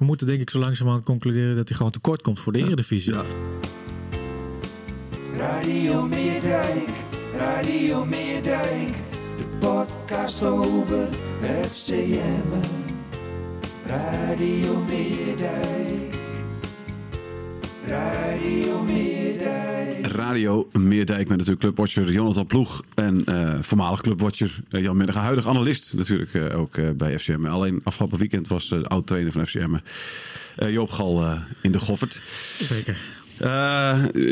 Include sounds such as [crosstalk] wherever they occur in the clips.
We moeten denk ik zo langzamerhand concluderen dat hij gewoon tekort komt voor de Eredivisie. Radio Meerdijk, Radio Meerdijk, de podcast over FCM. Radio Meerdijk, Radio Meerdijk. Radio Meerdijk met natuurlijk clubwatcher Jonathan Ploeg en eh, voormalig clubwatcher eh, Jan Middag, huidig analist natuurlijk eh, ook bij FCM. Alleen afgelopen weekend was de oud-trainer van FCM Joop Gal in de Goffert. Zeker.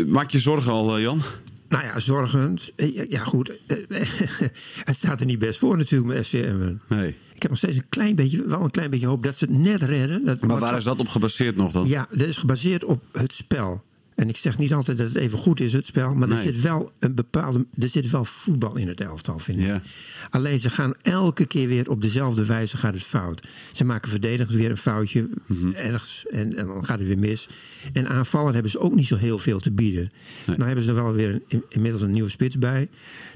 Maak je zorgen al, Jan? Nou ja, zorgend. Ja, goed. [laughs] Het staat er niet best voor natuurlijk met SCM. Nee. Ik heb nog steeds een klein beetje, wel een klein beetje hoop dat ze het net redden. Dat, Maar waar is dat op gebaseerd nog dan? Ja, dat is gebaseerd op het spel. En ik zeg niet altijd dat het even goed is, het spel. Maar er Nee. zit wel een bepaalde. Er zit wel voetbal in het elftal, vind ik. Ja. Alleen ze gaan elke keer weer op dezelfde wijze gaat het fout. Ze maken verdedigend weer een foutje Mhm. ergens en, en dan gaat het weer mis. En aanvallen hebben ze ook niet zo heel veel te bieden. Nou hebben ze er wel weer een, in- inmiddels een nieuwe spits bij.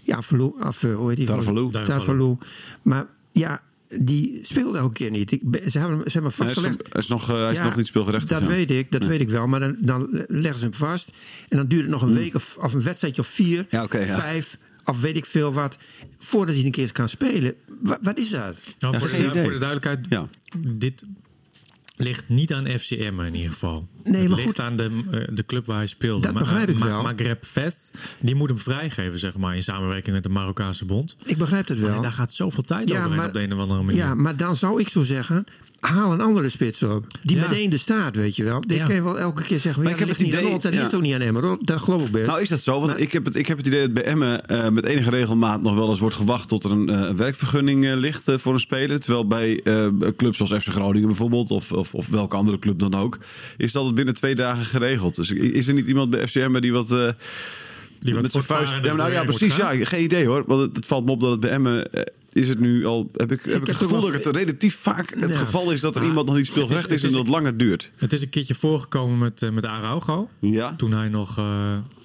Ja, Afvalou, af, eh, hoe heet die? Tarvalou. Tarvalou. Maar ja, die speelde elke keer niet. Ik, ze hebben, hem- ze hebben hem Hij is, nog, vastgelegd. hij is nog, eh, hij is Ja, nog niet speelgerechtigd. Dat ja. weet ik, dat weet ik wel. Maar dan, dan leggen ze hem vast. En dan duurt het nog een week of, of een wedstrijdje of vier. Ja, ja. vijf, of weet ik veel wat. Voordat hij een keer kan spelen. Wa- wat is dat? Nou, Ja, voor, de, voor de duidelijkheid, Ja. dit ligt niet aan FCM in ieder geval. Nee, het maar ligt goed. aan de, eh, de club waar hij speelde. Dat begrijp ik wel. Maghreb Fest, die moet hem vrijgeven, zeg maar, in samenwerking met de Marokkaanse bond. Ik begrijp het wel. En daar gaat zoveel tijd Ja, overheen maar- op de een of andere manier. Ja, maar dan zou ik zo zeggen. Haal een andere spits op. Die Ja. meteen de staat, weet je wel. Die Ja. kan je wel elke keer zeggen. Maar Ja, ik heb het idee-. Dat ja. ligt ook niet aan hem. hoor. Dat geloof ik best. Nou, is dat zo? Want Maar- ik, heb het, ik heb het idee dat bij Emmen eh, met enige regelmaat nog wel eens wordt gewacht tot er een eh, werkvergunning eh, ligt voor een speler. Terwijl bij eh, clubs zoals FC Groningen bijvoorbeeld, of, of, of welke andere club dan ook, is dat het binnen twee dagen geregeld. Dus is er niet iemand bij FCM die wat. eh, Die wat met zijn vuist. Ja, nou ja, precies. Ja, geen idee hoor. Want het, het valt me op dat het bij Emmen. Is het nu al. Heb ik, heb ik, het gevoel dat het relatief vaak het geval is dat er iemand nog niet speelgerecht is, is- en dat het langer duurt. Het is een keertje voorgekomen met, eh, met Araujo. Ja. Toen hij nog, eh,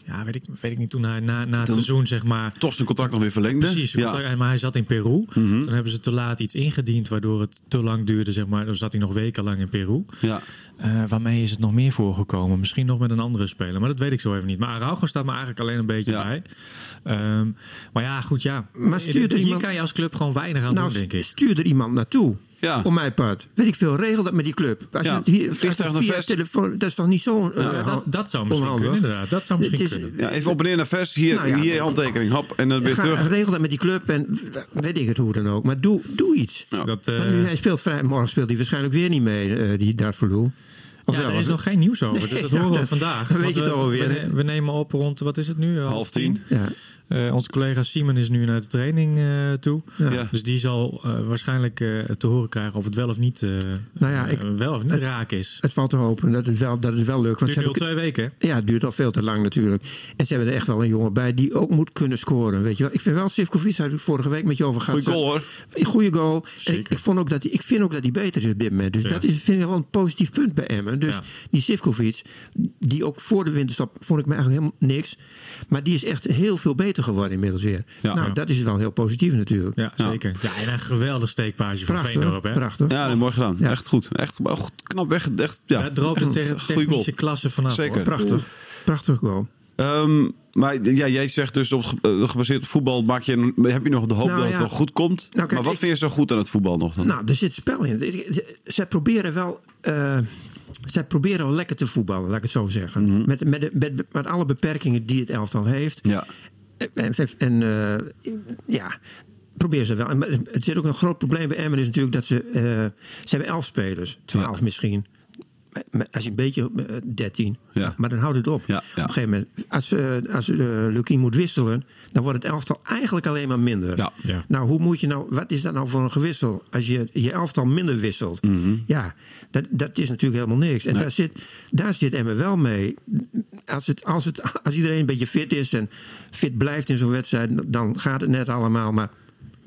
ja, weet ik, weet ik niet, toen hij na, na het Toen- seizoen, zeg maar, Toch zijn contract nog weer verlengde. Precies, Ja. Mhm. contract- maar hij zat in Peru. Toen hebben ze te laat iets ingediend, waardoor het te lang duurde. Zeg maar. Dan zat hij nog wekenlang in Peru. Ja. Eh, waarmee is het nog meer voorgekomen? Misschien nog met een andere speler, maar dat weet ik zo even niet. Maar Araujo staat me eigenlijk alleen een beetje Ja. bij. Ehm, maar ja, goed, ja. Maar stuur er Hier iemand- kan je als club gewoon weinig aan nou, doen, denk ik. stuur er iemand naartoe. Ja. Op mijn part. Weet ik veel, regel dat met die club. Als Ja, je het hier, vliegtuig het naar Vest. telefoon, dat is toch niet zo eh, Ja, dat, dat zou misschien onhandig? kunnen, inderdaad. Dat zou misschien is- kunnen. Ja, even op en neer naar vers. Hier, Nou ja, hier je handtekening. Hap. En dan weer Ga, terug. regel dat met die club en weet ik het hoe dan ook. Maar doe, doe iets. Ja. Dat, eh, Maar nu, hij speelt vrij, morgen speelt hij waarschijnlijk weer niet mee, eh, die Darvalu. Of ja, wel? er is nog geen nieuws over, dus dat [laughs] horen we vandaag. weet je we- alweer, We, nemen op rond, wat is het nu? Half tien. Ja. Eh, onze collega Simon is nu naar de training eh, toe. Ja. Dus die zal eh, waarschijnlijk eh, te horen krijgen of het wel of niet, eh, Nou ja, ik- eh, wel of niet het- raak is. Het valt te hopen dat het wel, dat het wel lukt. Want duurt al hebben, twee weken. ja, het duurt al veel te lang natuurlijk. En ze hebben er echt wel een jongen bij die ook moet kunnen scoren. Weet je wel. Ik vind wel, Sivkovic, daar heb ik vorige week met je over gehad. Goeie goal hoor. Een goede goal. Ik, vond ook dat hij, ik vind ook dat hij beter is op dit moment. Dus Ja. dat is, vind ik wel een positief punt bij Emmen. Dus Ja. die Sivkovic, die ook voor de winterstap vond ik me eigenlijk helemaal niks. Maar die is echt heel veel beter geworden inmiddels weer. Ja. nou, Ja. dat is wel heel positief natuurlijk. Ja, zeker. Ja, en een geweldig steekpaasje van Veendorp. Hè? prachtig. Ja, mooi gedaan. Ja. Echt goed. Echt goed, knap weg. Echt, ja. Droopt Echt een goede goal. technische klasse vanaf. Zeker. hoor. Prachtig. Prachtig goal. Ehm, maar ja, jij zegt dus op, eh, gebaseerd op voetbal maak je, heb je nog de hoop Nou, dat ja. het wel goed komt. Nou, kijk, maar wat ik- vind je zo goed aan het voetbal nog dan? Nou, er zit spel in. Ze proberen wel. eh, zij proberen wel lekker te voetballen, laat ik het zo zeggen. met, met, de- met, met alle beperkingen die het elftal heeft. Ja. En, en eh, ja, proberen ze wel. En het zit ook een groot probleem bij Emmen is natuurlijk dat ze... eh, ze hebben elf spelers, twaalf Ja. misschien. Maar Als je een beetje, eh, 13. Ja. Maar dan houdt het op. Ja, ja. Op een gegeven moment, als, eh als uh, Lukien moet wisselen, dan wordt het elftal eigenlijk alleen maar minder. Ja. Ja. Nou, hoe moet je nou, wat is dat nou voor een gewissel? Als je je elftal minder wisselt. Ja, dat, dat is natuurlijk helemaal niks. En Nee. daar, zit, daar zit Emmen wel mee. Als, het, als, het, [laughs] als iedereen een beetje fit is en fit blijft in zo'n wedstrijd, dan gaat het net allemaal. Maar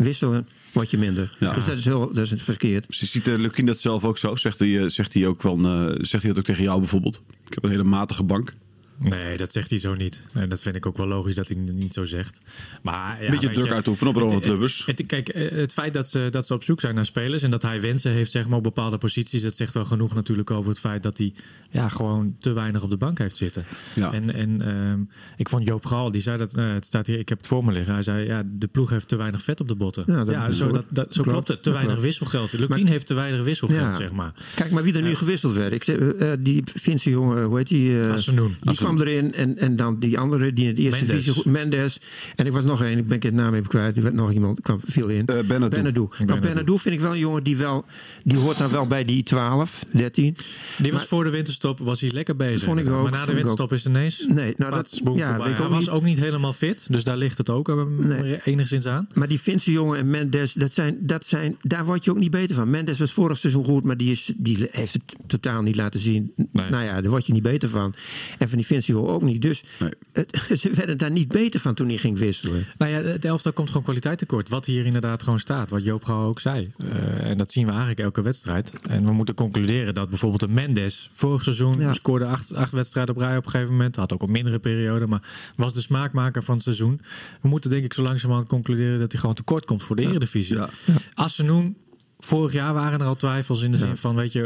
wisselen word je minder. Ja. Dus dat is, heel, dat is verkeerd. Ze ziet uh, Lukien dat zelf ook zo? Zegt hij, eh, zegt hij ook wel, eh, zegt hij dat ook tegen jou bijvoorbeeld? Ik heb een hele matige bank. Nee, dat zegt hij zo niet. En dat vind ik ook wel logisch dat hij het niet zo zegt. Maar, ja, Beetje druk je, uitoefenen op Ronald het- Lubbers. Kijk, eh, het feit dat ze, dat ze op zoek zijn naar spelers... en dat hij wensen heeft zeg maar, op bepaalde posities... dat zegt wel genoeg natuurlijk over het feit dat hij ja, gewoon te weinig op de bank heeft zitten. Ja. En, en ehm, ik vond Joop Gal, die zei dat... eh, het staat hier, ik heb het voor me liggen. Hij zei, ja, de ploeg heeft te weinig vet op de botten. Ja, Ja, dat- zo, dat- dat, zo klopt. klopt het. Te weinig wisselgeld. Lukien heeft te weinig wisselgeld, Ja. zeg maar. Kijk maar wie er nu gewisseld werd. Ik eh, die Finse jongen, hoe heet die? eh, Asenoen. Die kwam erin en, en dan die andere, die in de eerste Mendes. divisie, Mendes. En ik was nog één, ik ben het naam even kwijt. Er werd nog iemand, kwam viel in. Eh, Benadou. Benadou. Nou, Benadou. Benadou vind ik wel een jongen die wel, die hoort dan wel bij die 12, 13. Die was Maar- voor de winterstop was hij lekker bezig. Vond ik ook, maar na de winterstop is ineens. Nee, nou, dat- ja, ik Hij was niet. ook niet helemaal fit, dus daar ligt het ook eh, Nee. enigszins aan. Maar die Finse jongen en Mendes, dat zijn, dat zijn, daar word je ook niet beter van. Mendes was vorig seizoen goed, maar die, is, die heeft het totaal niet laten zien. Nee. Nou ja, daar word je niet beter van. En van die Finse jongen ook niet. Dus Nee. het, [laughs] ze werden daar niet beter van toen hij ging wisselen. Nou ja, het elftal komt gewoon kwaliteit tekort. Wat hier inderdaad gewoon staat. Wat Joop Gouw ook zei. Eh, en dat zien we eigenlijk elke wedstrijd. En we moeten concluderen dat bijvoorbeeld een Mendes vorig seizoen Ja. scoorde acht, acht wedstrijden op rij op een gegeven moment. Had ook een mindere periode, maar was de smaakmaker van het seizoen. We moeten denk ik zo langzamerhand concluderen dat hij gewoon tekort komt voor de Eredivisie. Ja. Assenoen, vorig jaar waren er al twijfels in de zin van, weet je,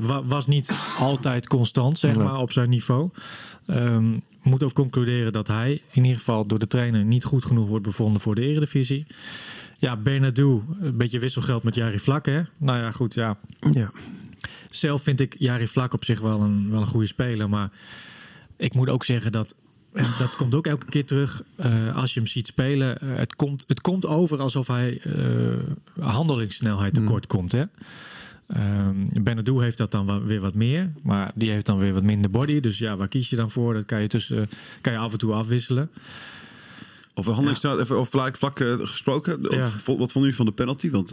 eh, wa- was niet altijd constant, zeg Ja. maar, op zijn niveau. Ehm moet ook concluderen dat hij in ieder geval door de trainer niet goed genoeg wordt bevonden voor de Eredivisie. Ja, Bernardo, een beetje wisselgeld met Jari Vlak, hè? Nou ja, goed, ja. Ja. Zelf vind ik Jari Vlak op zich wel een, wel een goede speler. Maar ik moet ook zeggen dat. En dat komt ook elke keer terug eh, als je hem ziet spelen. eh, het, komt, het komt over alsof hij eh, handelingssnelheid tekort komt. Hè? Um, Benadou heeft dat dan wa- weer wat meer. Maar die heeft dan weer wat minder body. Dus ja, waar kies je dan voor? Dat kan je, tussen, kan je af en toe afwisselen. Over handelingssnelheid, even over vlak, vlak gesproken. Of, Ja. Wat vonden jullie van de penalty? Want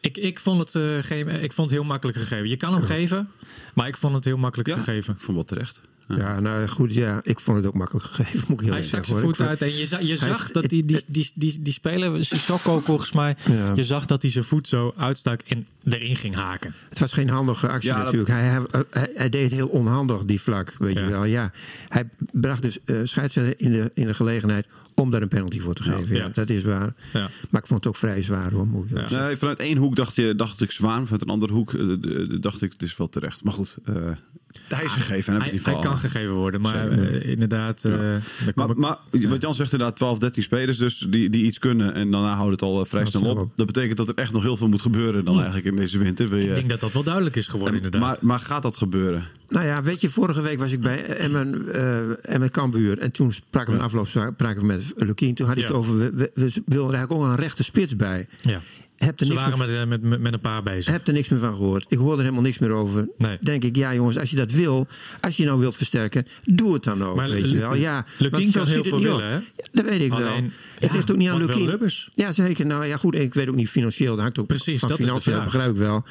Ik, ik, vond het, geen, ik vond het heel makkelijk gegeven. Je kan hem geven, maar ik vond het heel makkelijk ja, gegeven. ik vond wel terecht. Ja. Nou goed, ja, ik vond het ook makkelijk gegeven. Moet ik heel Hij stak zijn voet uit en je, za- je zag is- dat die, die, die, die, die speler, Sissoko volgens mij, Ja. je zag dat hij zijn voet zo uitstak en erin ging haken. Het was geen handige actie Ja, dat- natuurlijk. Hij, hij, hij, hij deed het heel onhandig, die vlak, weet Ja. je wel. Ja, hij bracht dus uh, scheidsrechter in de, in de gelegenheid om daar een penalty voor te geven. Ja, ja. dat is waar. Ja. Maar ik vond het ook vrij zwaar hoor, moet ik. Nee, vanuit één hoek dacht, je, dacht ik zwaar. Vanuit een andere hoek eh, dacht ik het is wel terecht. Maar goed, eh hij is gegeven. En Hij, kan gegeven worden, maar eh, inderdaad, eh, Maar, ik- maar wat Jan zegt inderdaad, 12, 13 spelers dus die, die iets kunnen. En daarna houdt het al eh, vrij Dat snel op. op. Dat betekent dat er echt nog heel veel moet gebeuren dan eigenlijk in deze winter. Wil je- ik denk dat dat wel duidelijk is geworden inderdaad. maar, maar gaat dat gebeuren? Nou ja, weet je, vorige week was ik bij Emmen, eh Emmen Kambuur. En toen spraken we in afloop spraken we met Lukien. Toen had ik Ja. het over, we, we, we wilden er eigenlijk ook een rechte spits bij. ja. Heb er, Ze niks waren meer, met, eh, met, met, een paar bezig. heb er niks meer van gehoord. Ik hoorde er helemaal niks meer over. Nee. Denk ik, ja jongens, als je dat wil, als je nou wilt versterken, doe het dan ook. Maar weet je wel. Ja, Lukien kan heel veel willen, hè? Ja, dat weet ik wel. Het ligt ook niet aan Lukien. Ja, zeker. Nou ja, goed. Ik weet ook niet financieel. Dat hangt ook Precies, van dat financiën. Dat begrijp ik wel.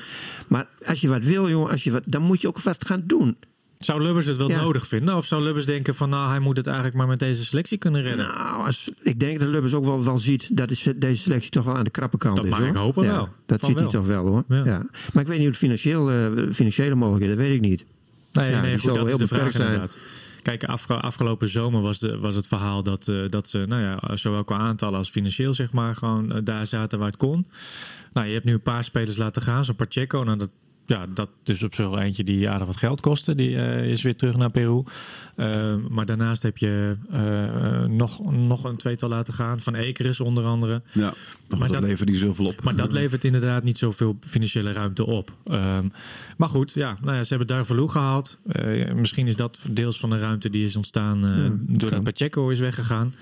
Maar als je wat wil, jongen, als je wat, dan moet je ook wat gaan doen. Zou Lubbers het wel Ja. nodig vinden? Of zou Lubbers denken van nou, hij moet het eigenlijk maar met deze selectie kunnen redden? Nou, als, ik denk dat Lubbers ook wel, wel ziet dat is, deze selectie toch wel aan de krappe kant Dat is. mag hoor. ik hopen ja, wel. Dat Van ziet hij toch wel hoor. Ja. Ja. Maar ik weet niet hoe het financieel, eh, financiële mogelijkheden, dat weet ik niet. Nee, Ja, nee die goed, zal dat is heel de vraag beperkt zijn. inderdaad. Kijk, afge- afgelopen zomer was, de, was het verhaal dat, eh, dat ze, nou ja, zowel qua aantallen als financieel, zeg maar, gewoon eh, daar zaten waar het kon. Nou, je hebt nu een paar spelers laten gaan, zo'n Pacheco. Nou, dat ja, dat dus op zo'n eentje die aardig wat geld kostte. Die eh, is weer terug naar Peru. Eh, maar daarnaast heb je eh, nog, nog een tweetal laten gaan. Van Ekeris onder andere. Ja, maar dat, dat- levert niet zoveel op. Maar dat levert inderdaad niet zoveel financiële ruimte op. Ehm, maar goed, ja, nou ja, ze hebben Darvalu gehaald. Eh, misschien is dat deels van de ruimte die is ontstaan eh doordat Pacheco is weggegaan.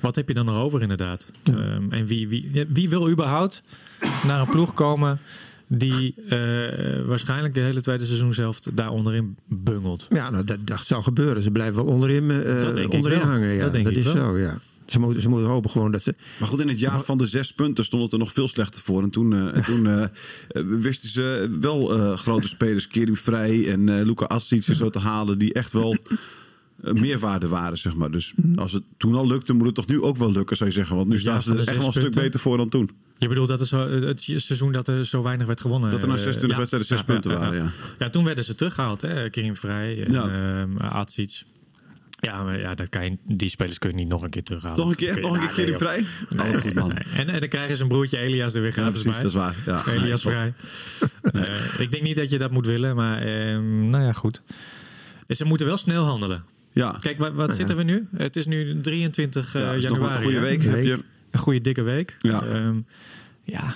Wat heb je dan nog over inderdaad? Ehm, en wie, wie, wie wil überhaupt naar een ploeg komen die eh, waarschijnlijk de hele tweede seizoen zelf daar onderin bungelt? Ja, nou, dat, dat zou gebeuren. Ze blijven wel onderin, eh, Dat denk ik onderin wel. hangen. Ja. Dat denk ik is wel. zo, ja. Ze moeten, ze moeten hopen gewoon dat ze... Maar goed, in het jaar van de zes punten stond het er nog veel slechter voor. En toen, eh, en [laughs] toen wisten ze wel eh, grote spelers, Kerim Vrij en eh Luca Astic en zo te halen, die echt wel meerwaarde waren, zeg maar. Dus als het toen al lukte, moet het toch nu ook wel lukken, zou je zeggen. Want nu staan ze er echt wel een stuk beter voor dan toen. Je bedoelt dat er zo, het seizoen dat er zo weinig werd gewonnen. Dat er na eh, 26 ja. wedstrijden zes punten waren, ja. Ja, toen werden ze teruggehaald, hè? Kirin Vrij en Ja. ehm Atsic. Ja, maar ja, dat kan je, die spelers kun je niet nog een keer terughalen. Nog een keer, nog een keer Ja, nee, Vrij? Oh, wat goed man. Nee. En, en dan krijgen ze een broertje Elias er weer Ja, gratis precies, bij. dat is waar. Ja. Elias. Vrij. [laughs] Eh, ik denk niet dat je dat moet willen, maar ehm, nou ja, goed. Ze moeten wel snel handelen. Ja, Kijk, wat, wat zitten we nu? Het is nu 23 eh, ja, is nog januari. een goede week. Heb je, Een goede dikke week. Ja. Ehm, ja.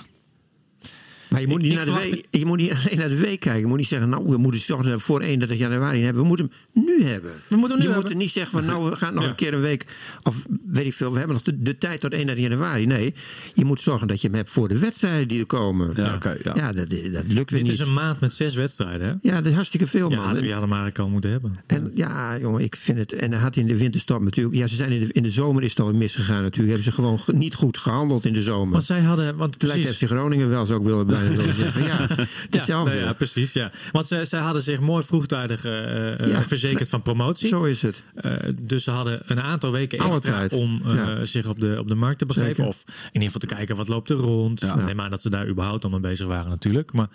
Maar je moet, niet ik naar de verwacht- week, je moet niet alleen naar de week kijken. Je moet niet zeggen, nou, we moeten zorgen voor 31 januari hebben. We moeten hem nu hebben. We moeten hem nu je hebben. moet niet zeggen, van, nou, we gaan nog Ja. een keer een week. Of weet ik veel, we hebben nog de, de tijd tot 31 januari. Nee, je moet zorgen dat je hem hebt voor de wedstrijden die er komen. Ja, oké, ja. dat, dat lukt weer Dit niet. is een maand met zes wedstrijden. Hè? Ja, dat is hartstikke veel, Ja, man. hadden we hadden eigenlijk al moeten hebben. En ja, jongen, ik vind het. En hij had in de winterstop natuurlijk. Ja, ze zijn in de, in de zomer is het al misgegaan natuurlijk. Hebben ze gewoon ge- niet goed gehandeld in de zomer. Want zij hadden, want Het lijkt precies, FC Groningen wel, zou ik willen bijna zo [laughs] zeggen. Ja, hetzelfde. Ja, nou ja, precies. Ja. Want zij, zij hadden zich mooi vroegtijdig eh, eh, Ja, verzekerd van promotie. Zo is het. Eh, dus ze hadden een aantal weken extra tijd. om eh, Ja. zich op de, op de markt te begeven. Zeker. Of in ieder geval te kijken wat loopt er rond. Ja. Ik Neem aan dat ze daar überhaupt al mee bezig waren natuurlijk. Maar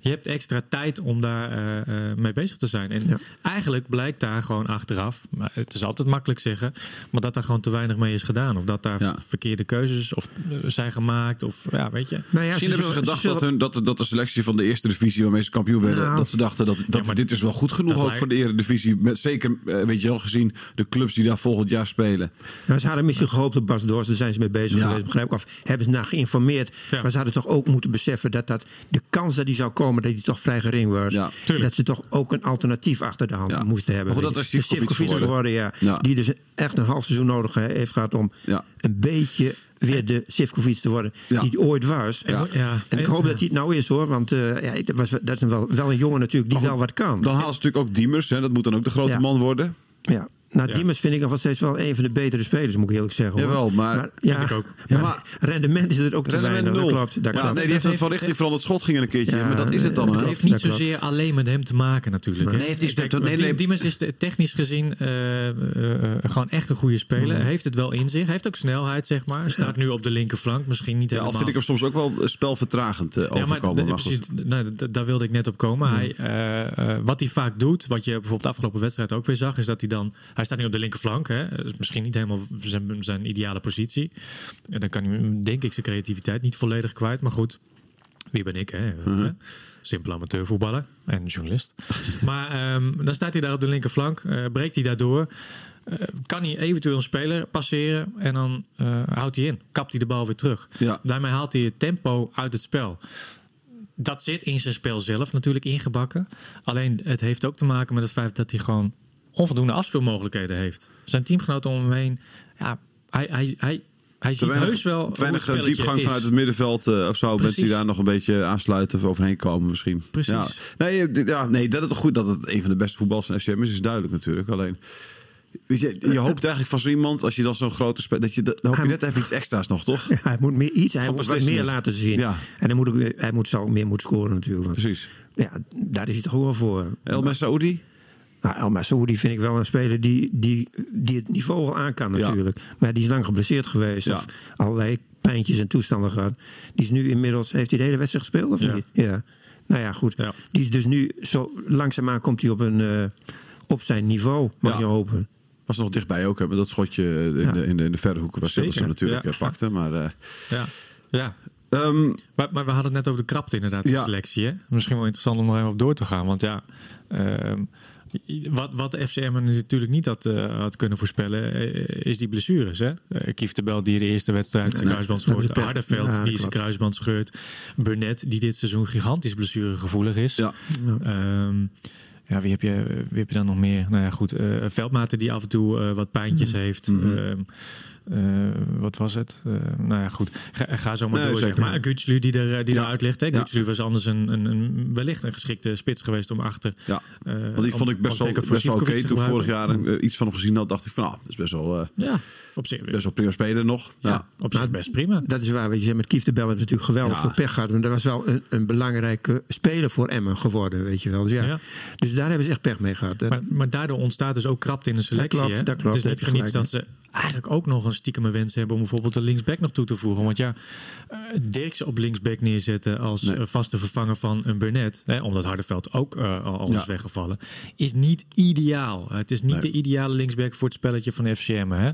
je hebt extra tijd om daar eh, eh, mee bezig te zijn. En Ja. eigenlijk blijkt daar gewoon achteraf, maar het is altijd makkelijk zeggen, maar dat daar gewoon te weinig mee is gedaan. Of dat daar Ja. verkeerde keuzes of, zijn gemaakt. Of ja, weet je. Nou ja, Misschien hebben ze gedacht dat, hun, dat, dat de selectie van de eerste divisie waarmee ze kampioen werden, Nou. dat ze dachten dat, dat maar dit is wel goed genoeg ook voor de eredivisie. Met, zeker, eh, weet je wel, gezien de clubs die daar volgend jaar spelen. Nou, ze hadden misschien gehoopt op Bas Doors, daar zijn ze mee bezig Ja. geweest, begrijp ik. Of hebben ze naar geïnformeerd. Ja. Maar ze hadden toch ook moeten beseffen dat, dat de kans dat die zou komen, dat die toch vrij gering was. Dat ze toch ook een alternatief achter de hand Ja. moesten hebben. Maar goed, dat is Sivkovic geworden. ja. Ja. Die dus echt een half seizoen nodig he- heeft gehad om Ja. een beetje weer de Sivkovic te worden Ja. die hij ooit was. Ja. En ik hoop dat hij het nou is hoor, want eh, ja, dat, was, dat is wel, wel een jongen natuurlijk die wel wat kan. Dan halen ze natuurlijk ook Diemers, hè, dat moet dan ook de grote man worden. Ja. Nou, Ja. Diemers vind ik nog steeds wel een van de betere spelers, moet ik eerlijk zeggen. Hoor. Jawel, maar- ja, Vind ik ook. Ja, Ja, maar rendement is er ook te Rendement weinig. nul. Dat klopt. Dat ja, klopt. nee, die heeft Dat een van heeft- richting veranderd schot ging een keertje Ja, maar dat is het dan. dat hè? Het heeft niet dat klopt. zozeer alleen met hem te maken natuurlijk. Nee, het Kijk, dat- nee, nee. Diemers is te- technisch gezien eh, eh, eh, gewoon echt een goede speler. Heeft het wel in zich. Hij heeft ook snelheid, zeg maar. Staat nu op de linkerflank. Misschien niet Ja, al helemaal. vind ik hem soms ook wel spelvertragend Ja, maar, overkomen. maar precies, nou, daar wilde ik net op komen. Hij, eh, eh, wat hij vaak doet, wat je bijvoorbeeld de afgelopen wedstrijd ook weer zag, is dat hij dan. Hij staat nu op de linkerflank. Hè, is misschien niet helemaal zijn, zijn ideale positie. En dan kan hij, denk ik, zijn creativiteit niet volledig kwijt. Maar goed, wie ben ik? Hè? Mhm. Simpel amateurvoetballer en journalist. [laughs] maar ehm, dan staat hij daar op de linkerflank, eh, breekt hij daardoor. eh, kan hij eventueel een speler passeren en dan eh, houdt hij in. Kapt hij de bal weer terug. Ja. Daarmee haalt hij het tempo uit het spel. Dat zit in zijn spel zelf natuurlijk ingebakken. Alleen het heeft ook te maken met het feit dat hij gewoon onvoldoende afspeelmogelijkheden heeft. Zijn teamgenoten om hem heen, ja, hij, hij, hij, hij ziet weinig, heus wel te hoe weinig het spelletje diepgang is. vanuit het middenveld eh, of zo. Mensen die daar nog een beetje aansluiten of overheen komen misschien. Precies. Ja. Nee, eh, ja, nee, dat is toch goed dat het een van de beste voetballers van FCM is, is duidelijk natuurlijk. Alleen, weet je, je hoopt eigenlijk van zo iemand, als je dan zo'n grote speler, dat je, dan hoop je net even iets extra's nog, toch? [laughs] Ja, hij moet meer iets, hij moet wat meer laten zien. Ja. En hij moet, ook, weer- hij moet, zal ook meer moeten scoren natuurlijk. Want, Precies. ja, daar is hij toch ook wel voor. El Messaoudi? Nou, El Masoudi vind ik wel een speler die, die, die het niveau wel aan kan Ja. natuurlijk. Maar die is lang geblesseerd geweest. Ja. Of allerlei pijntjes en toestanden gehad. Die is nu inmiddels... Heeft hij de hele wedstrijd gespeeld of Ja. niet? Ja. Nou ja, goed. Ja. Die is dus nu... Zo langzaamaan komt hij op, een, eh, op zijn niveau, mag Ja. je hopen. Was er nog dichtbij ook, hè, met dat schotje in, Ja. de, in, de, in de verre hoeken waar Zeker, Silversen natuurlijk ja. eh, pakte. Maar eh, Ja, ja. Ehm, Maar, maar we hadden het net over de krapte inderdaad, de Ja. selectie. Hè? Misschien wel interessant om nog even op door te gaan. Want ja, ehm, wat, wat de FCM natuurlijk niet had, eh, had kunnen voorspellen, eh, is die blessures. Hè? Kief de Bel die de eerste wedstrijd zijn Nee, kruisband scheurt. Ja, die zijn kruisband scheurt. Burnett die dit seizoen gigantisch blessuregevoelig is. ja. Ehm, ja, wie heb, je, wie heb je dan nog meer? Nou ja, goed. Veldmaten die af en toe wat pijntjes Mhm. heeft. Ehm, eh, wat was het? Eh, nou ja, goed. Ga, ga zo maar Nee, door, zeg maar. Gutslu die, er, die Ja. eruit ligt. Hè? Ja. Gutslu was anders een, een, een, wellicht een geschikte spits geweest om achter... ja. eh, Want die om- vond ik best wel, best oké. Toen vorig jaar eh, iets van hem gezien had, dacht ik van, nou, dat is best wel, eh, Ja, op zich, best wel prima speler nog. ja, Ja. op zich best prima. Dat is waar, wat je met Kief de Bel heeft natuurlijk geweldig Ja. veel pech gehad. Want dat was wel een, een belangrijke speler voor Emmen geworden, weet je wel. Dus, ja. Ja. dus daar hebben ze echt pech mee gehad. hè. Maar, maar daardoor ontstaat dus ook krapte in de selectie. klopt, hè? dat klopt, het is niet voor niets dat ze eigenlijk ook nog een stiekeme wens hebben om bijvoorbeeld de linksback nog toe te voegen. Want ja, eh, Dirks op linksback neerzetten als Nee. eh, vaste vervanger van een Burnett, hè, omdat Hardenveld ook eh, al is Ja. weggevallen, is niet ideaal. Het is niet Nee. de ideale linksback voor het spelletje van FCM. Hè?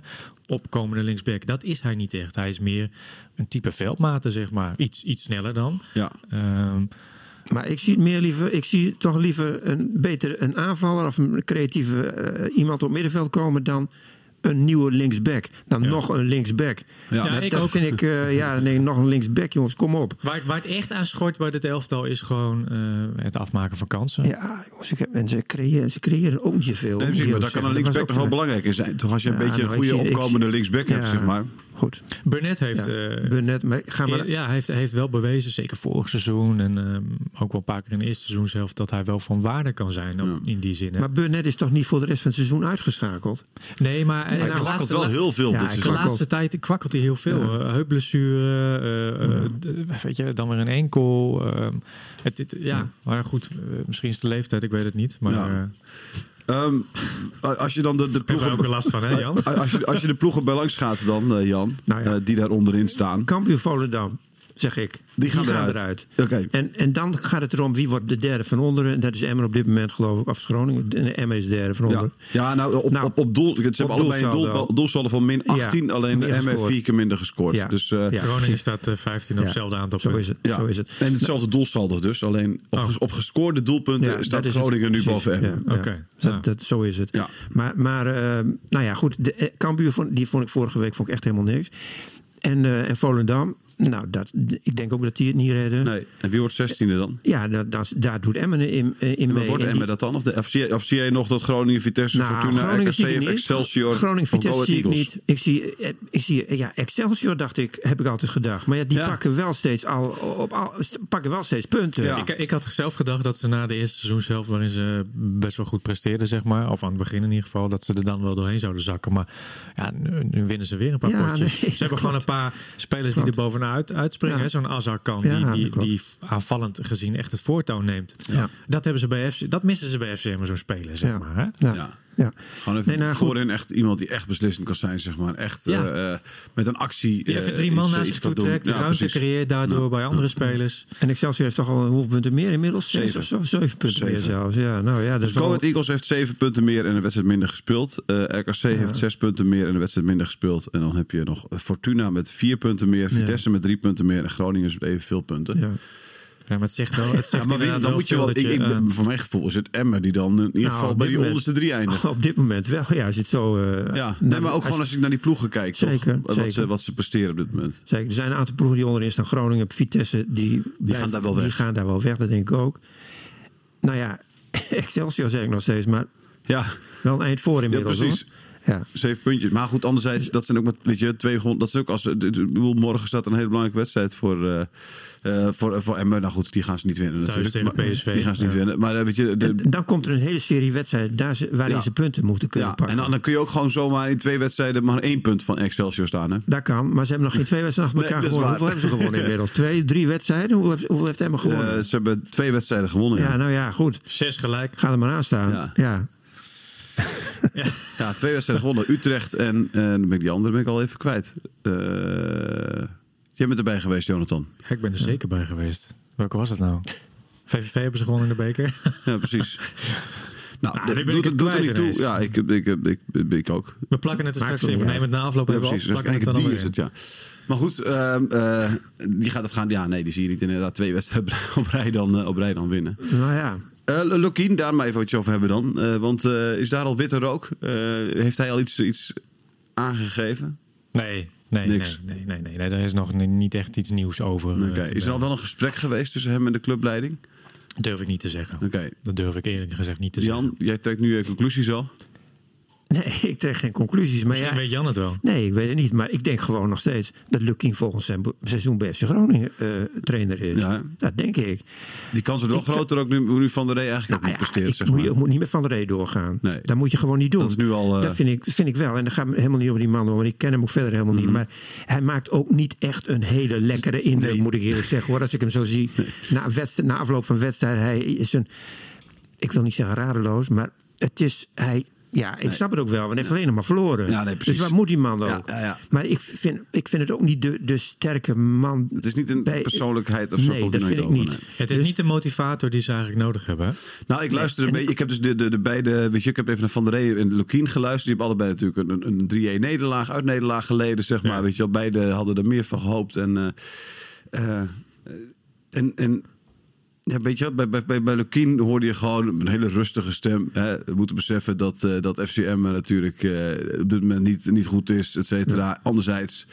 Opkomende linksback, dat is hij niet echt. Hij is meer een type veldmate, zeg maar. Iets, iets sneller dan. Ja. Ehm, Maar ik zie het meer liever, ik zie toch liever een beter een aanvaller of een creatieve eh, iemand op middenveld komen dan een nieuwe linksback. Dan Ja. nog een linksback. Ja. Ja, dat ik dat ook. vind ik, eh, [laughs] ja, nee, nog een linksback, jongens, kom op. waar, het- waar het echt aan schort bij dit elftal is gewoon eh, het afmaken van kansen. Ja, jongens, ik heb, en ze creëren, ze creëren ook niet veel. Nee, precies, maar daar eerlijk kan een linksback Dat nog wel belangrijk in zijn. Toch als je een Ja, beetje een nou, goede zie- opkomende linksback ja. hebt, zeg maar. Eh, Goed. Burnett heeft... Ja, eh, Burnett, maar ga maar... Ja, hij heeft, heeft wel bewezen, zeker vorig seizoen en ehm, ook wel een paar keer in de eerste seizoenshelft, dat hij wel van waarde kan zijn op- in die zin. hè. Maar Burnett is toch niet voor de rest van het seizoen uitgeschakeld? nee, maar eh, Hij kwakkelt laatste, wel heel veel Ja, dit de seizoen. laatste tijd kwakkelt hij heel veel. Eh, heupblessure, eh, eh, weet je, dan weer een enkel. ehm, het, het- ja, maar goed, eh, misschien is het de leeftijd, ik weet het niet. Maar Ehm, als je dan de, de ploegen... ook last van, hè Jan? Als je, als je de ploegen bij langs gaat dan, eh, Jan, Nou ja. eh, die daar onderin staan. Kampioen Volendam, zeg ik. Die gaan eruit. Oké. En, en dan gaat het erom wie wordt de derde van onderen. En dat is Emmer op dit moment geloof ik. Of Groningen. En Emmer is de derde van Ja. onderen. ja, nou op, Nou, op, op doel. Ze hebben op allebei een doel, van min 18. Ja, alleen de gescoord. vier keer minder gescoord. Ja. Dus eh, Ja. Groningen staat eh, 15 op Ja, hetzelfde aantal Zo punten. is het. ja. Zo is het. En hetzelfde doelsaldo dus. Alleen op, Oh. op gescoorde doelpunten Ja, staat. Groningen nu Precies, boven ja, ja. Oké, ja. zo is het. Ja. Maar, maar eh, nou ja, goed. De, eh, Cambuur, vond, die vond ik vorige week vond ik echt helemaal niks. En, eh, en Volendam, nou, dat, ik denk ook dat die het niet redden. Nee. En wie wordt 16e dan? Ja, dat, dat, daar doet Emmen in, in En mee. wordt En Emmen die- dat dan? Of, de, of, zie, of zie jij nog dat Groningen, Vitesse, Nou, Fortuna, Groningen zie ik. Excelsior Groningen, Vitesse zie ik Eagles? niet. Ik zie, eh, ik zie ja, Excelsior dacht ik, heb ik altijd gedacht. Maar ja, die Ja. pakken wel steeds al, op, al, pakken wel steeds punten. Ja. Ik, ik had zelf gedacht dat ze na de eerste seizoenshelft, waarin ze best wel goed presteerden, zeg maar, of aan het begin in ieder geval, dat ze er dan wel doorheen zouden zakken. Maar ja, nu, nu winnen ze weer een paar Ja, potjes. nee, ze hebben gewoon een paar spelers die er bovenuit uitspringen. Ja. hè. Zo'n Azarkan, Ja, die, die, die aanvallend gezien echt het voortouw neemt. Ja. Dat, hebben ze bij FC, dat missen ze bij FCM, zo'n speler, zeg Ja. maar. Hè? Ja. Ja. Gewoon even Nee, nou, goed. voorin echt iemand die echt beslissend kan zijn, zeg maar. Echt Ja. eh, eh, met een actie. Die eh, even drie man iets, iets zich toe trekt, de Ja, ruimte precies. creëert daardoor Ja. bij andere spelers. En Excelsior heeft toch al hoeveel punten meer inmiddels? Zeven. of zo? Zeven punten Zeven. meer zelfs. Ja, nou ja, dat Dus wel... Eagles heeft zeven punten meer en een wedstrijd minder gespeeld. Eh, RKC heeft zes punten meer en een wedstrijd minder gespeeld. En dan heb je nog Fortuna met vier punten meer, Vitesse met drie punten meer en Groningen met evenveel punten. Maar het zegt wel, het zegt Ja, maar wie- dan moet je wel. Ik, ik, je, ben- eh, voor mijn gevoel is het Emmer die dan in ieder Nou, geval bij die moment- onderste drie eindigt. [laughs] Op dit moment wel, ja, als je het zo... eh, Ja, nee, maar ook als- gewoon als ik naar die ploegen kijk, toch? Zeker, Wat, zeker. Ze, wat ze presteren op dit moment. Zeker, er zijn een aantal ploegen die onderin staan. Groningen, Vitesse, die, blijven- gaan daar wel Die weg. gaan daar wel weg, dat denk ik ook. Nou ja, [laughs] Excelsior zeg ik nog steeds, maar Ja, wel een eind voor inmiddels. Ja, precies. hoor. Ja. zeven puntjes. Maar goed, anderzijds, dat zijn ook met, weet je, twee. Dat is ook als, morgen staat een hele belangrijke wedstrijd voor, eh eh voor, voor Emmen. Nou goed, die gaan ze niet winnen Thuis natuurlijk. tegen Maar- PSV. Die gaan ze niet Ja. winnen. Maar eh, weet je, de, dan komt er een hele serie wedstrijden daar ze, waarin Ja. ze punten moeten kunnen ja, pakken. en dan, dan kun je ook gewoon zomaar in twee wedstrijden maar één punt van Excelsior staan. Hè? Dat kan, maar ze hebben nog geen twee wedstrijden achter elkaar gewonnen. Hoeveel hebben ze gewonnen inmiddels? Twee, drie wedstrijden? Hoeveel, heeft Emma gewonnen? Eh, ze hebben twee wedstrijden gewonnen. ja, Ja, nou ja, goed. Zes gelijk. Ga er maar aan staan. Ja. Ja. Ja, twee wedstrijden gewonnen. Utrecht en, en dan ben ik die andere ben ik al even kwijt. Eh, jij bent erbij geweest, Jonathan. Ja, ik ben er zeker bij geweest. Welke was het nou? VVV hebben ze gewonnen in de beker. [laughs] Ja, precies. Nou, Nou, de- doet ik het doet er niet toe. Ja, ik, ik, ik, ik, ik ook. We plakken het er straks in. We nemen het na afloop Ja, even op. precies. Even Plakken het kijken, dan die is in. het, ja. Maar goed, ehm, eh, die gaat het gaan. Ja, nee, die zie je niet inderdaad twee wedstrijden op rij dan, eh, op rij dan winnen. Nou ja, Eh Lukien, daar maar even wat je over hebben dan. Eh, want eh, is daar al witte rook? Eh, heeft hij al iets, iets aangegeven? Nee, nee, Niks. nee, nee, nee, nee, nee. Daar is nog ni- niet echt iets nieuws over. eh, Is er al wel een gesprek geweest tussen hem en de clubleiding? Durf ik niet te zeggen. Oké. Dat durf ik eerlijk gezegd niet te zeggen. Jan, jij trekt nu je conclusies al. [laughs] nee, ik trek geen conclusies. Maar Misschien ja, weet Jan het wel. Nee, ik weet het niet. Maar ik denk gewoon nog steeds dat Lukien volgens zijn seizoen bij FC Groningen eh, trainer is. Ja? Dat denk ik. Die kans wordt wel Ik- groter ook nu, nu Van der Rey eigenlijk ook Nou niet ja, presteert, ik zeg moet, maar. je moet niet met Van der Rey doorgaan. Nee. Dat moet je gewoon niet doen. Dat is nu al, eh, Dat vind ik, vind ik wel. En dan gaat het helemaal niet om die man, want ik ken hem ook verder helemaal Mhm. niet. Maar hij maakt ook niet echt een hele lekkere indruk, Nee. moet ik eerlijk zeggen. Hoor. Als ik hem zo zie, na, wedstrijd, na afloop van wedstrijd, hij is een, ik wil niet zeggen radeloos, maar het is, hij, ja, ik snap het ook wel, want hij heeft alleen nog maar verloren. Ja, nee, precies. dus waar moet die man ook? Ja, ja, ja. Maar ik vind, ik vind het ook niet de, de sterke man. Het is niet een bij- persoonlijkheid of zo. Nee, dat vind ik niet. Het is niet de motivator die ze eigenlijk nodig hebben. Nou, ik luister een en beetje. Ik heb dus de, de, de beide. Weet je, ik heb even naar Van der Rey en Lukien geluisterd. Die hebben allebei natuurlijk een, een 3-1 nederlaag, uit nederlaag geleden, zeg maar. Ja. Weet je wel, beide hadden er meer van gehoopt. En, eh, eh, en, en ja, weet je, bij, bij, bij, bij Lukien hoorde je gewoon een hele rustige stem. Hè. We moeten beseffen dat, eh, dat FCM natuurlijk eh, op dit moment niet, niet goed is, et cetera. Anderzijds.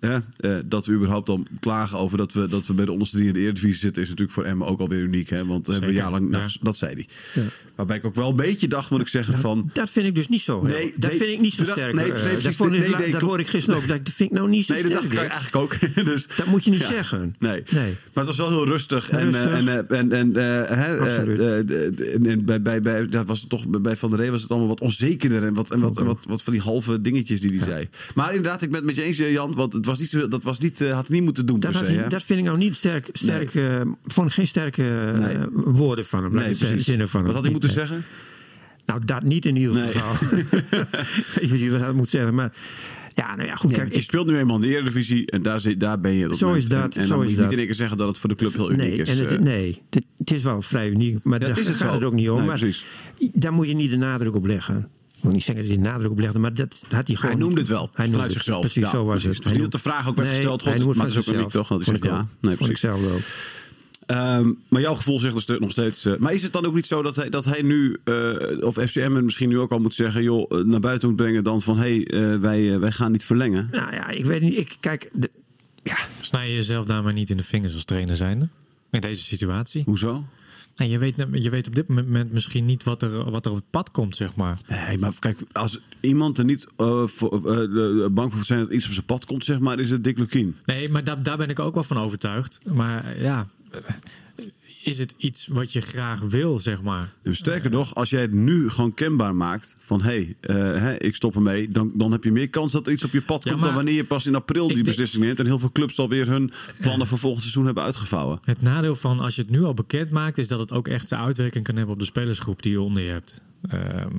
Hè, eh, dat we überhaupt al klagen over dat we, dat we bij de onderste drie in de Eredivisie zitten, is natuurlijk voor Emmen ook alweer uniek. Hè? Want we hebben Zeker, jarenlang, nou, ja. dat zei hij. Waarbij ik ook wel een beetje dacht, moet ik zeggen, van... Dat vind ik dus niet zo. Nee, Nee, dat vind ik niet zo dat- sterk. nee, eh, nee, dat, vond ik- Nee, nee, dat hoor ik gisteren ook. Dat vind ik nou niet zo Nee, dat sterk. dacht ik eigenlijk ook. [laughs] dus, Dat moet je niet ja. zeggen. Nee. Nee. Maar het was wel heel rustig. En, Rustig. eh, en, eh, en, eh, eh, eh, eh, bij, bij, bij, dat was toch, bij Van der Rey was het allemaal wat onzekerder. En wat, en wat, wat, wat van die halve dingetjes die hij zei. Maar inderdaad, ik ben het met je eens, eh, Jan. Want het was niet zo, dat was niet, eh, had hij niet moeten doen Dat, per had se. hij- hè? dat vind ik nou niet sterk. sterk eh, vond geen sterke eh, Nee. woorden van hem. Nee, precies. zinnen van Wat had hij moeten zeggen? Nou, dat niet in ieder geval. [laughs] Weet je wat hij moet zeggen. Maar ja, nou ja, goed. Nee, kijk, je speelt nu eenmaal in de Eredivisie en daar, zit, daar ben je. op Zo moment. is dat, En, en zo dan moet is je niet dat. in één keer zeggen dat het voor de club heel uniek nee, is. en het, nee het, het is wel vrij uniek. Maar Ja, daar is het gaat zo. het ook niet om. Nee, maar precies. daar moet je niet de nadruk op leggen. Ik wil niet zeggen dat hij de nadruk op legde, maar dat had hij gewoon Hij noemde niet. het wel, Hij vanuit noemde het. zichzelf. Precies, Ja, zo was precies. het. Dus Hij niet dat de vraag ook werd Nee, gesteld, hij God, noemt maar het is ook van uniek, toch? Dat hij Vond ik ja. Nee, Vond ik zelf ook. Ehm, maar jouw gevoel zegt dus nog steeds. eh, maar is het dan ook niet zo dat hij, dat hij nu, eh, of FCM het misschien nu ook al moet zeggen, joh, eh, naar buiten moet brengen dan van hé, hey, eh, wij, wij gaan niet verlengen? Nou ja, ik weet niet. Ik, kijk, de, ja, Snij je jezelf daar maar niet in de vingers als trainer zijnde? In deze situatie? Hoezo? En je, weet, je weet op dit moment misschien niet wat er, wat er op het pad komt, zeg maar. Nee, maar kijk, als iemand er niet eh, voor, eh, de- bang voor zijn dat iets op zijn pad komt, zeg maar, is het Dick Lukien. Nee, maar daar, daar ben ik ook wel van overtuigd. Maar eh, ja, eh, is het iets wat je graag wil, zeg maar? Dus sterker nog, als jij het nu gewoon kenbaar maakt van hé, hey, eh, ik stop ermee, dan, dan heb je meer kans dat er iets op je pad komt dan wanneer je pas in april die beslissing neemt en heel veel clubs alweer hun plannen voor volgend seizoen hebben uitgevouwen. Het nadeel van als je het nu al bekend maakt, is dat het ook echt zijn uitwerking kan hebben op de spelersgroep die je onder je hebt. Ehm,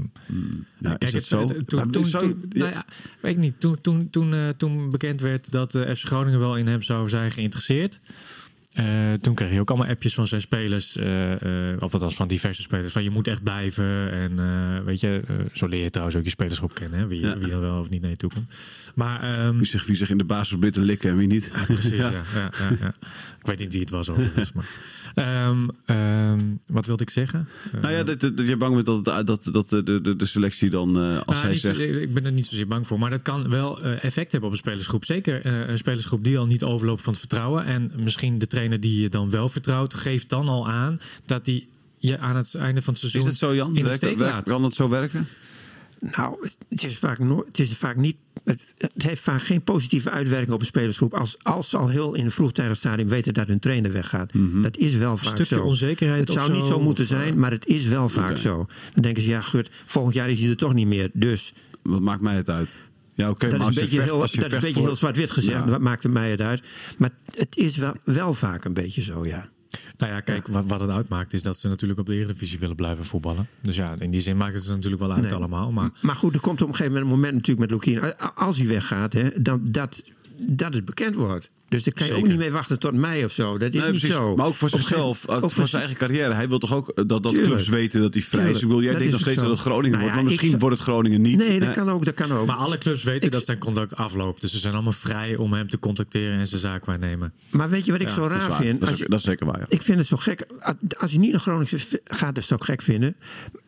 Nou, Kijk, is het zo? Toen, toen, nou ja, weet ik niet. Toen, toen, toen, eh, toen bekend werd dat eh FC Groningen wel in hem zou zijn geïnteresseerd. Eh, toen kreeg je ook allemaal appjes van zijn spelers, eh, eh, of althans van diverse spelers, van je moet echt blijven. En weet je, zo leer je trouwens ook je spelersgroep kennen, hè, wie, Ja. wie er wel of niet naar je toe komt. Maar ehm, Wie zich, wie zich in de basis probeert te likken en wie niet. Precies, [laughs] ja. Ja, ja, ja. Ik weet niet wie het was overigens. Maar. Ehm, ehm, wat wilde ik zeggen? Nou ja, dat, dat, dat je bang bent dat, dat, dat de, de, de selectie dan, als Nou, hij zo- zegt... ik ben er niet zozeer bang voor. Maar dat kan wel effect hebben op een spelersgroep. Zeker een spelersgroep die al niet overloopt van het vertrouwen. En misschien de trainer die je dan wel vertrouwt, geeft dan al aan dat hij je aan het einde van het seizoen Is het zo, Jan? in de steek werkt- laat. kan dat zo werken? Nou, het- het is vaak, nooit, het is vaak niet. Het, het heeft vaak geen positieve uitwerking op een spelersgroep. Als, als ze al heel in een vroegtijdig stadium weten dat hun trainer weggaat. Dat is wel vaak stukje zo. onzekerheid Het zou niet zo, moeten of, eh, zijn, maar het is wel vaak zo. Dan denken ze, ja, gut, volgend jaar is hij er toch niet meer. Dus Wat maakt mij het uit? Ja, oké, dat maar is als een je beetje, vecht- heel, als je dat is een beetje voor- heel zwart-wit gezegd. Ja. Wat maakt mij het uit? Maar het is wel, wel vaak een beetje zo, ja. Nou ja, kijk, wat, wat het uitmaakt is dat ze natuurlijk op de Eredivisie willen blijven voetballen. Dus ja, in die zin maakt het ze natuurlijk wel uit Nee. allemaal. Maar Maar goed, er komt op een gegeven moment een moment natuurlijk met Lukien. Als hij weggaat, hè, dan dat, dat het bekend wordt. Dus daar kan je ook niet mee wachten tot mei of zo. Dat is Nee, niet precies. zo. Maar ook voor zichzelf, ook, voor zijn eigen carrière. Hij wil toch ook eh, dat, dat Tuurlijk. clubs weten dat hij vrij is. Ik bedoel, jij Dat denkt nog steeds dat het Groningen Nou wordt, ja, maar misschien zou- wordt het Groningen niet. Nee, dat kan ook. Dat kan ook. Maar alle clubs weten Ik- dat zijn contract afloopt. Dus ze zijn allemaal vrij om hem te contacteren en zijn zaak waarnemen. Maar weet je wat ik Ja, zo raar vind? Dat is, dat is zeker waar, ja. Ik vind het zo gek. Als hij niet naar Groningen gaat, dat zou ik gek vinden.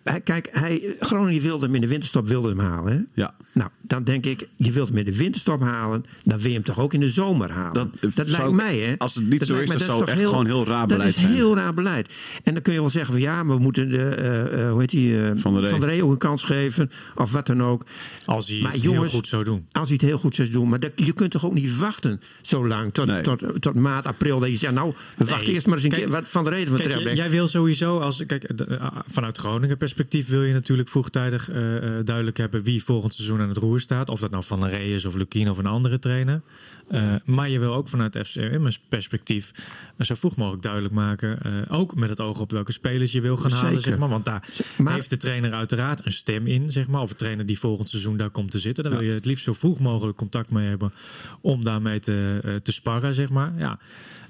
Hij, kijk, hij, Groningen wilde hem in de winterstop wilde hem halen. Hè? Ja. Nou, dan denk ik, je wilt hem in de winterstop halen. Dan wil je hem toch ook in de zomer halen. Dat, Dat, zou lijkt mij, hè? als het niet zo is, dat zou toch echt gewoon heel raar beleid Dat is zijn. heel raar beleid. En dan kun je wel zeggen van ja, we moeten de, eh, eh, hoe heet die, eh, Van der Rey. Rey ook een kans geven. Of wat dan ook. Als hij Maar het jongens, heel goed zou doen. Als hij het heel goed zou doen. Maar dat, je kunt toch ook niet wachten zo lang. Tot, Nee. tot, tot maart, april. Dat je zegt, nou, we wachten eerst maar eens een Kijk, keer. Wat van de reden van Kijk, jij, jij wil sowieso, als, kijk, de- vanuit Groningen perspectief wil je natuurlijk vroegtijdig eh, eh, duidelijk hebben wie volgend seizoen aan het roer staat. Of dat nou Van der Rey is of Lukien of een andere trainer. Eh, maar je wil ook vanuit FCM's perspectief eh, zo vroeg mogelijk duidelijk maken. eh, ook met het oog op welke spelers je wil gaan halen. Zeg maar. Want daar Maar- heeft de trainer uiteraard een stem in. Zeg maar. Of een trainer die volgend seizoen daar komt te zitten. Daar wil je het liefst zo vroeg mogelijk contact mee hebben. Om daarmee te, eh, te sparren. Zeg maar. ja.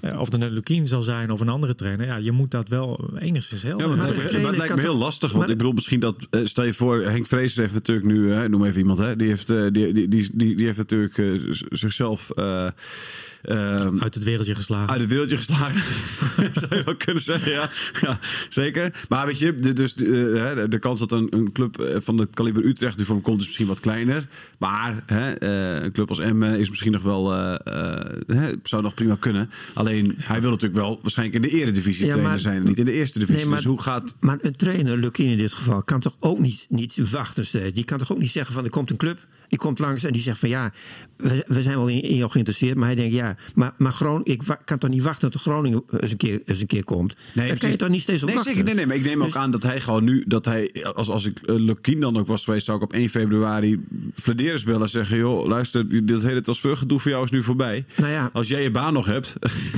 Eh, of het een Lukien zal zijn of een andere trainer. Ja, je moet dat wel enigszins helder Ja, maar het hebben. lijkt me, trainer maar het lijkt kan me heel lastig. Want maar- ik bedoel, misschien dat. stel je voor, Henk Vrees heeft natuurlijk nu. Hè, noem even iemand. Hè, die, heeft, die, die, die, die, die heeft natuurlijk eh, zichzelf. Eh, ehm, uit het wereldje geslagen. uit het wereldje geslagen. [laughs] Zou je wel kunnen zeggen, ja. ja zeker. Maar weet je, de, dus, eh, hè, de kans dat een, een club eh, van het kaliber Utrecht nu voor hem komt is misschien wat kleiner. Maar hè, eh, een club als Emmen is misschien nog wel, eh, eh, hè, zou nog prima kunnen. Alleen, hij wil natuurlijk wel waarschijnlijk in de eredivisie Ja, trainer zijn. Niet in de eerste divisie. Nee, maar- dus hoe gaat... Maar een trainer, Lukien in dit geval, kan toch ook niet, niet wachten steeds. Die kan toch ook niet zeggen van er komt een club, die komt langs en die zegt van ja, we, we zijn wel in, in jou geïnteresseerd. Maar hij denkt ja, maar, maar Groningen, ik kan toch niet wachten tot Groningen eens een keer, eens een keer komt. Daar kan je toch niet steeds op nee, wachten. Zeker, nee, nee, maar ik neem ook Dus- aan dat hij gewoon nu, dat hij, als, als ik uh, Lukien dan ook was geweest, zou ik op 1 februari Flederis bellen en zeggen: joh, luister, dit hele transfergedoe voor jou is nu voorbij. Nou ja. Als jij je baan nog hebt.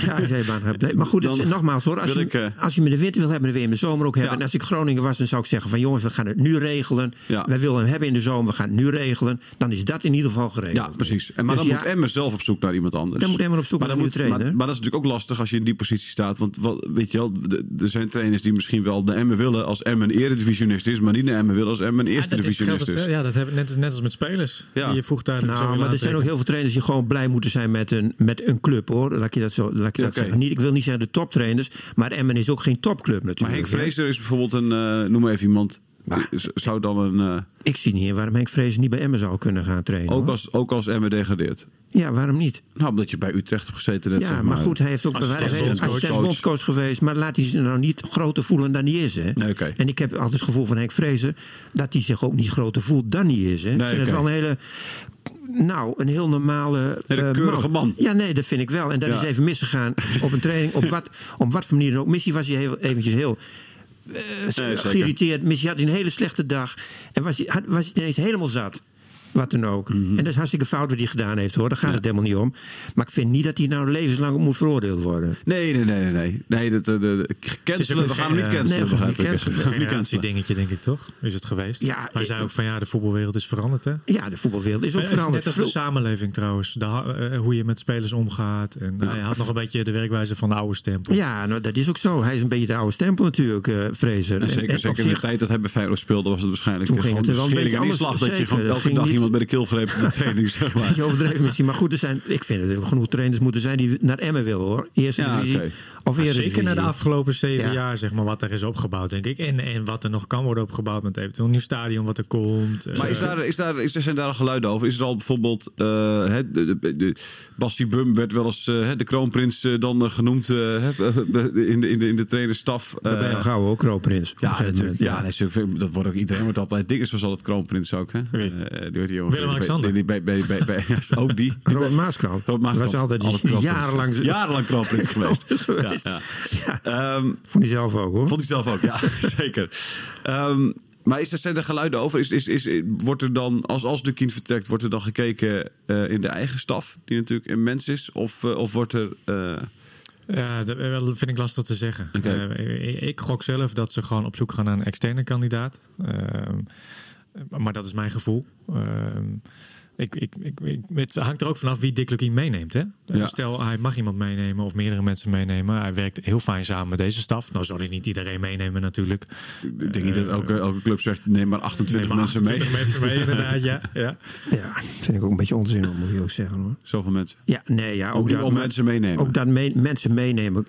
Ja, als jij je baan hebt. Nee, Maar goed, [laughs] is- Dan nogmaals hoor. Als je, ik, eh, als je me de winter wil hebben, dan wil je hem de zomer ook hebben. Ja. En als ik Groningen was, dan zou ik zeggen van jongens, we gaan het nu regelen. Ja. Wij willen hem hebben in de zomer, we gaan het nu regelen. Dan is dat in ieder geval geregeld. Ja, precies. En, maar Dus dan ja, moet Emmen zelf op zoek naar iemand anders. Dan moet Emmen op zoek maar naar dan een nieuwe moet- trainer. Maar, maar dat is natuurlijk ook lastig als je in die positie staat. Want wat, weet je wel, er zijn trainers die misschien wel de Emmen willen als Emmen een eredivisionist is. Maar niet de Emmen willen als Emmen een eerste divisionist geldt is. ja, dat hebben net, net als met spelers. Ja. Die je vroegtijdig zo Nou, maar er zijn ook heel veel trainers die gewoon blij moeten zijn met een, met een club hoor. Laat ik je dat, zo, laat je dat. Niet, ik wil niet zeggen de toptrainers, maar Emmen is ook geen topclub Maar natuurlijk. Henk hè. Vrezer is bijvoorbeeld een, eh, noem maar even iemand. Maar- Z- Zou dan een, eh, Ik zie niet in waarom Henk Vrezen niet bij Emmen zou kunnen gaan trainen. ook, hoor. als, ook als Emmen degradeert. Ja, waarom niet? Nou, omdat je bij Utrecht hebt gezeten. Net, ja, zeg maar goed, hij heeft ook Assistent hij heeft bondscoach. assistent bondscoach geweest. Maar laat hij zich nou niet groter voelen dan hij is. Hè? Nee. En ik heb altijd het gevoel van Henk Vrezer dat hij zich ook niet groter voelt dan hij is. Hè? Nee, ik vind het wel een hele. Nou, een heel normale. Hele eh, keurige man. Ja, nee, dat vind ik wel. En dat Ja. is even misgegaan op een training. Op [laughs] wat, op wat voor manier dan ook. Missie was hij heel, eventjes heel. Zeker. geïrriteerd. Missie had hij een hele slechte dag. En was hij, had- was hij ineens helemaal zat. Wat dan ook. Mhm. En dat is hartstikke fout wat hij gedaan heeft hoor. Daar gaat het helemaal niet om. Maar ik vind niet dat hij nou levenslang moet veroordeeld worden. Nee, nee, nee, nee. nee. dat, eh, de, de, cancelen, ook we gaan hem niet eh, cancelen, nee, we gaan niet cancelen. Cancelen. dingetje, denk ik toch? Is het geweest? Ja, Hij zei ik- ook van ja, de voetbalwereld is veranderd, hè? Ja, de voetbalwereld is ook is veranderd. Net als de samenleving trouwens. De, eh, hoe je met spelers omgaat. En hij had nog een beetje de werkwijze van de oude stempel. Ja, nou, dat is ook zo. Hij is een beetje de oude stempel natuurlijk, eh Fraser. En zeker, zeker in de tijd dat hij bij Feyenoord speelde, was het waarschijnlijk Toen eh, ging het er wel een beetje anders, Dat je gewoon elke dag niet- iemand bij de keel greep op de training, zeg maar. Je overdreven misschien. Maar goed, er, zijn, ik vind dat er genoeg trainers moeten zijn die naar Emmen willen hoor. Eerste Ja, divisie oké. of Maar eerste zeker na de afgelopen zeven Ja. jaar, zeg maar, wat er is opgebouwd, denk ik. En, en wat er nog kan worden opgebouwd met eventueel een nieuw stadion wat er komt. Maar Eh, is daar, is daar, is, er zijn daar al geluiden over? Is er al bijvoorbeeld... eh hè, de, de, Bum werd wel eens eh, hè, de kroonprins dan genoemd eh, hè, in, de, in, de, in de trainerstaf. Dat ben je Eh, al gauw ook, kroonprins. Ja, natuurlijk. Ja, nee, zo- dat wordt ook iedereen wordt altijd. Dinges was altijd kroonprins ook, hè? Eh, die werd die jongen. Willem-Alexander. Bij- bij- bij- bij- Ook die. [laughs] Robert Maaskant. Robert Maaskant. Was altijd, die jarenlang... Jarenlang kroonprins [laughs] geweest. Ja, Ja. ja. Ehm, Vond hij zelf ook hoor. Vond hij zelf ook, ja, [laughs] zeker. Ehm, maar is er, zijn er geluiden over? Is, is, is, wordt er dan, als, als de kind vertrekt, wordt er dan gekeken eh, in de eigen staf, die natuurlijk een mens is? Of, eh, of wordt er. eh, Ja, dat vind ik lastig te zeggen. Ik, ik gok zelf dat ze gewoon op zoek gaan naar een externe kandidaat. Ehm, maar dat is mijn gevoel. Ik, ik, ik, ik- het hangt er ook vanaf wie Dick Lukien meeneemt. Hè? Ja. Stel, hij mag iemand meenemen of meerdere mensen meenemen. Hij werkt heel fijn samen met deze staf. Nou zal hij niet iedereen meenemen natuurlijk. Ik denk niet dat elke, elke club zegt, neem maar 28 Neem maar mensen mee. 28 mensen mee, inderdaad. Ja, [laughs] ja. Ja, vind ik ook een beetje onzin, moet je ook zeggen hoor. Zoveel mensen. Ja, nee, ja. Ook dat- om mensen meenemen. Ook dat mee- mensen meenemen.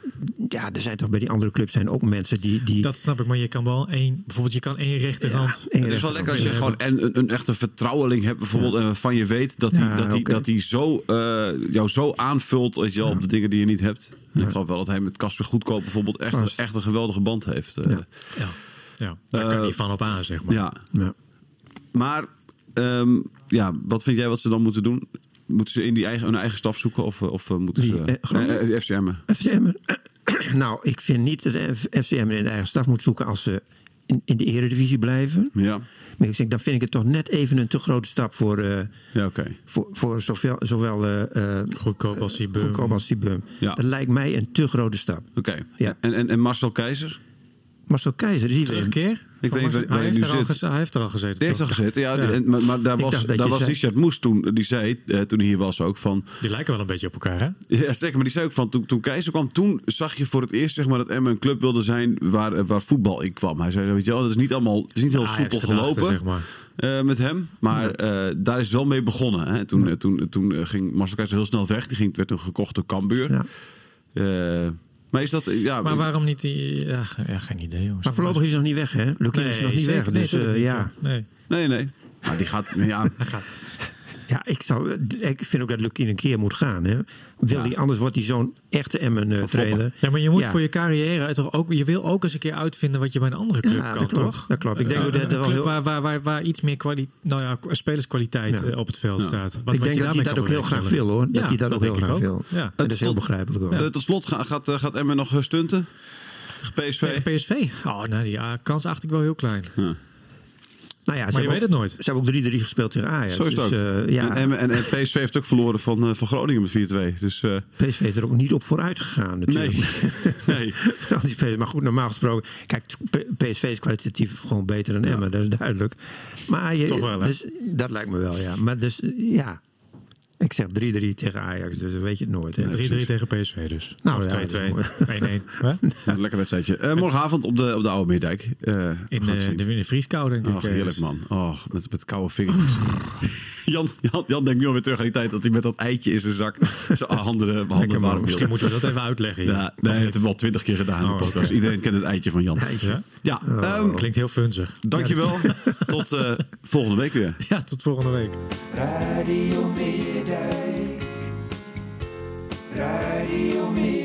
Ja, er zijn toch bij die andere clubs zijn ook mensen die... die Dat snap ik, maar je kan wel één, bijvoorbeeld je kan één rechterhand. één Het is wel lekker als je gewoon en een, een echte vertrouweling hebt, bijvoorbeeld, en waarvan je weet dat hij Ja, dat die, oké. dat die zo, eh, jou zo aanvult weet je, wel, op de dingen die je niet hebt. Ik geloof wel dat hij met Casper Goedkoop bijvoorbeeld echt, Vast. echt een geweldige band heeft. eh. Ja. Ja, ja. daar kan Eh, je niet van op aan, zeg maar. ja. ja. Maar ehm, ja, wat vind jij wat ze dan moeten doen? Moeten ze in die eigen, hun eigen staf zoeken of, of moeten ze... Eh, eh, eh, FCM. FCM. nou, ik vind niet dat de FCM in de eigen staf moet zoeken als ze in, in de eredivisie blijven. Ja, Maar ik zeg, dan vind ik het toch net even een te grote stap voor, eh, ja oké. voor, voor zowel, zowel eh, Goedkoop als die goedkoop als die Bum. Ja. Dat lijkt mij een te grote stap. Oké. Ja. En, en, en Marcel Keizer? Marcel Keizer, die. Terugkeer? Ik weet niet hij, heeft er al hij heeft er al gezeten. Die heeft toch? gezeten, ja. Ja. en- maar, maar daar Ik was, daar was zei- Richard Moes toen, die zei, eh, toen hij hier was ook van... Die lijken wel een beetje op elkaar, hè? Ja, zeker. Maar die zei ook van, toen, toen Keizer kwam, toen zag je voor het eerst zeg maar, dat Emmen een club wilde zijn waar, eh, waar voetbal in kwam. Hij zei, weet je wel, dat is niet allemaal, het is niet heel soepel gelopen zeg maar. eh, met hem. Maar daar is het wel mee begonnen. Hè. Toen, toen, toen ging Marcel Keizer heel snel weg. Die ging, werd toen gekocht door Cambuur. Ja. Maar is dat, ja... Maar waarom niet die... Ja, ge- ja geen idee, jongens. Maar voorlopig is hij nog niet weg, hè? Lukien is nog niet weg. Dus eh, ja. Nee. Nee, nee. Maar die gaat, [laughs] ja... Hij gaat. Ja, ik, zou, ik vind ook dat Lukien een keer moet gaan. Hè? Wil Ja. hij, anders wordt hij zo'n echte Emmen-trainer. Ja, maar je moet Ja. voor je carrière toch ook... Je wil ook eens een keer uitvinden wat je bij een andere club Ja, kan, dat klopt. toch? Dat klopt. Ik denk Eh, dat er een wel club heel- waar, waar, waar, waar iets meer kwali nou ja, spelerskwaliteit Ja. eh, op het veld staat. Wat- ik denk dat hij dat ook heel graag wil, hoor. Dat hij dat, ook heel graag wil. En dat is heel begrijpelijk ook. Eh, tot slot, ga- gaat, eh, gaat Emmen nog eh, stunten? Tegen PSV? Tegen PSV? Oh, nee, die ja, kans acht ik wel heel klein. Nou ja, ze Maar je hebben weet ook- het nooit. Ze hebben ook 3-3 gespeeld tegen Ajax. Zo is het dus, ook. eh, ja, en, en, en PSV heeft ook verloren van, eh, van Groningen met 4-2. Dus eh, PSV is er ook niet op vooruit gegaan natuurlijk. nee. [laughs] nee. Maar goed, normaal gesproken... Kijk, P- PSV is kwalitatief gewoon beter dan Emmen. Dat is duidelijk. Maar je, Toch wel, hè? dus, dat lijkt me wel, ja. Maar dus, ja... Ik zeg 3-3 tegen Ajax, dus dan weet je het nooit. hè. 3-3 tegen PSV dus. Nou, of ja, 2-2. dat is 1-1. [laughs] Hè? Een lekker wedstrijdje. Eh, morgenavond op de, op de Oude Meerdijk. Eh, we In de, zien. de, in de vrieskou, denk ik. Ach, heerlijk man. Oh, met, met koude vingertjes. [laughs] Jan, Jan, Jan denkt nu alweer terug aan die tijd dat hij met dat eitje in zijn zak zijn [laughs] handen, handen warm Misschien moeten we dat even uitleggen. hier. Ja, nee, dat hebben we al twintig keer gedaan Oh, podcast. oké. Iedereen kent het eitje van Jan. Ja? Ja, ehm, Klinkt heel funzig. dankjewel. Tot eh, volgende week weer. Ja, tot volgende week. Radio Meerdijk. Radio Meerdijk.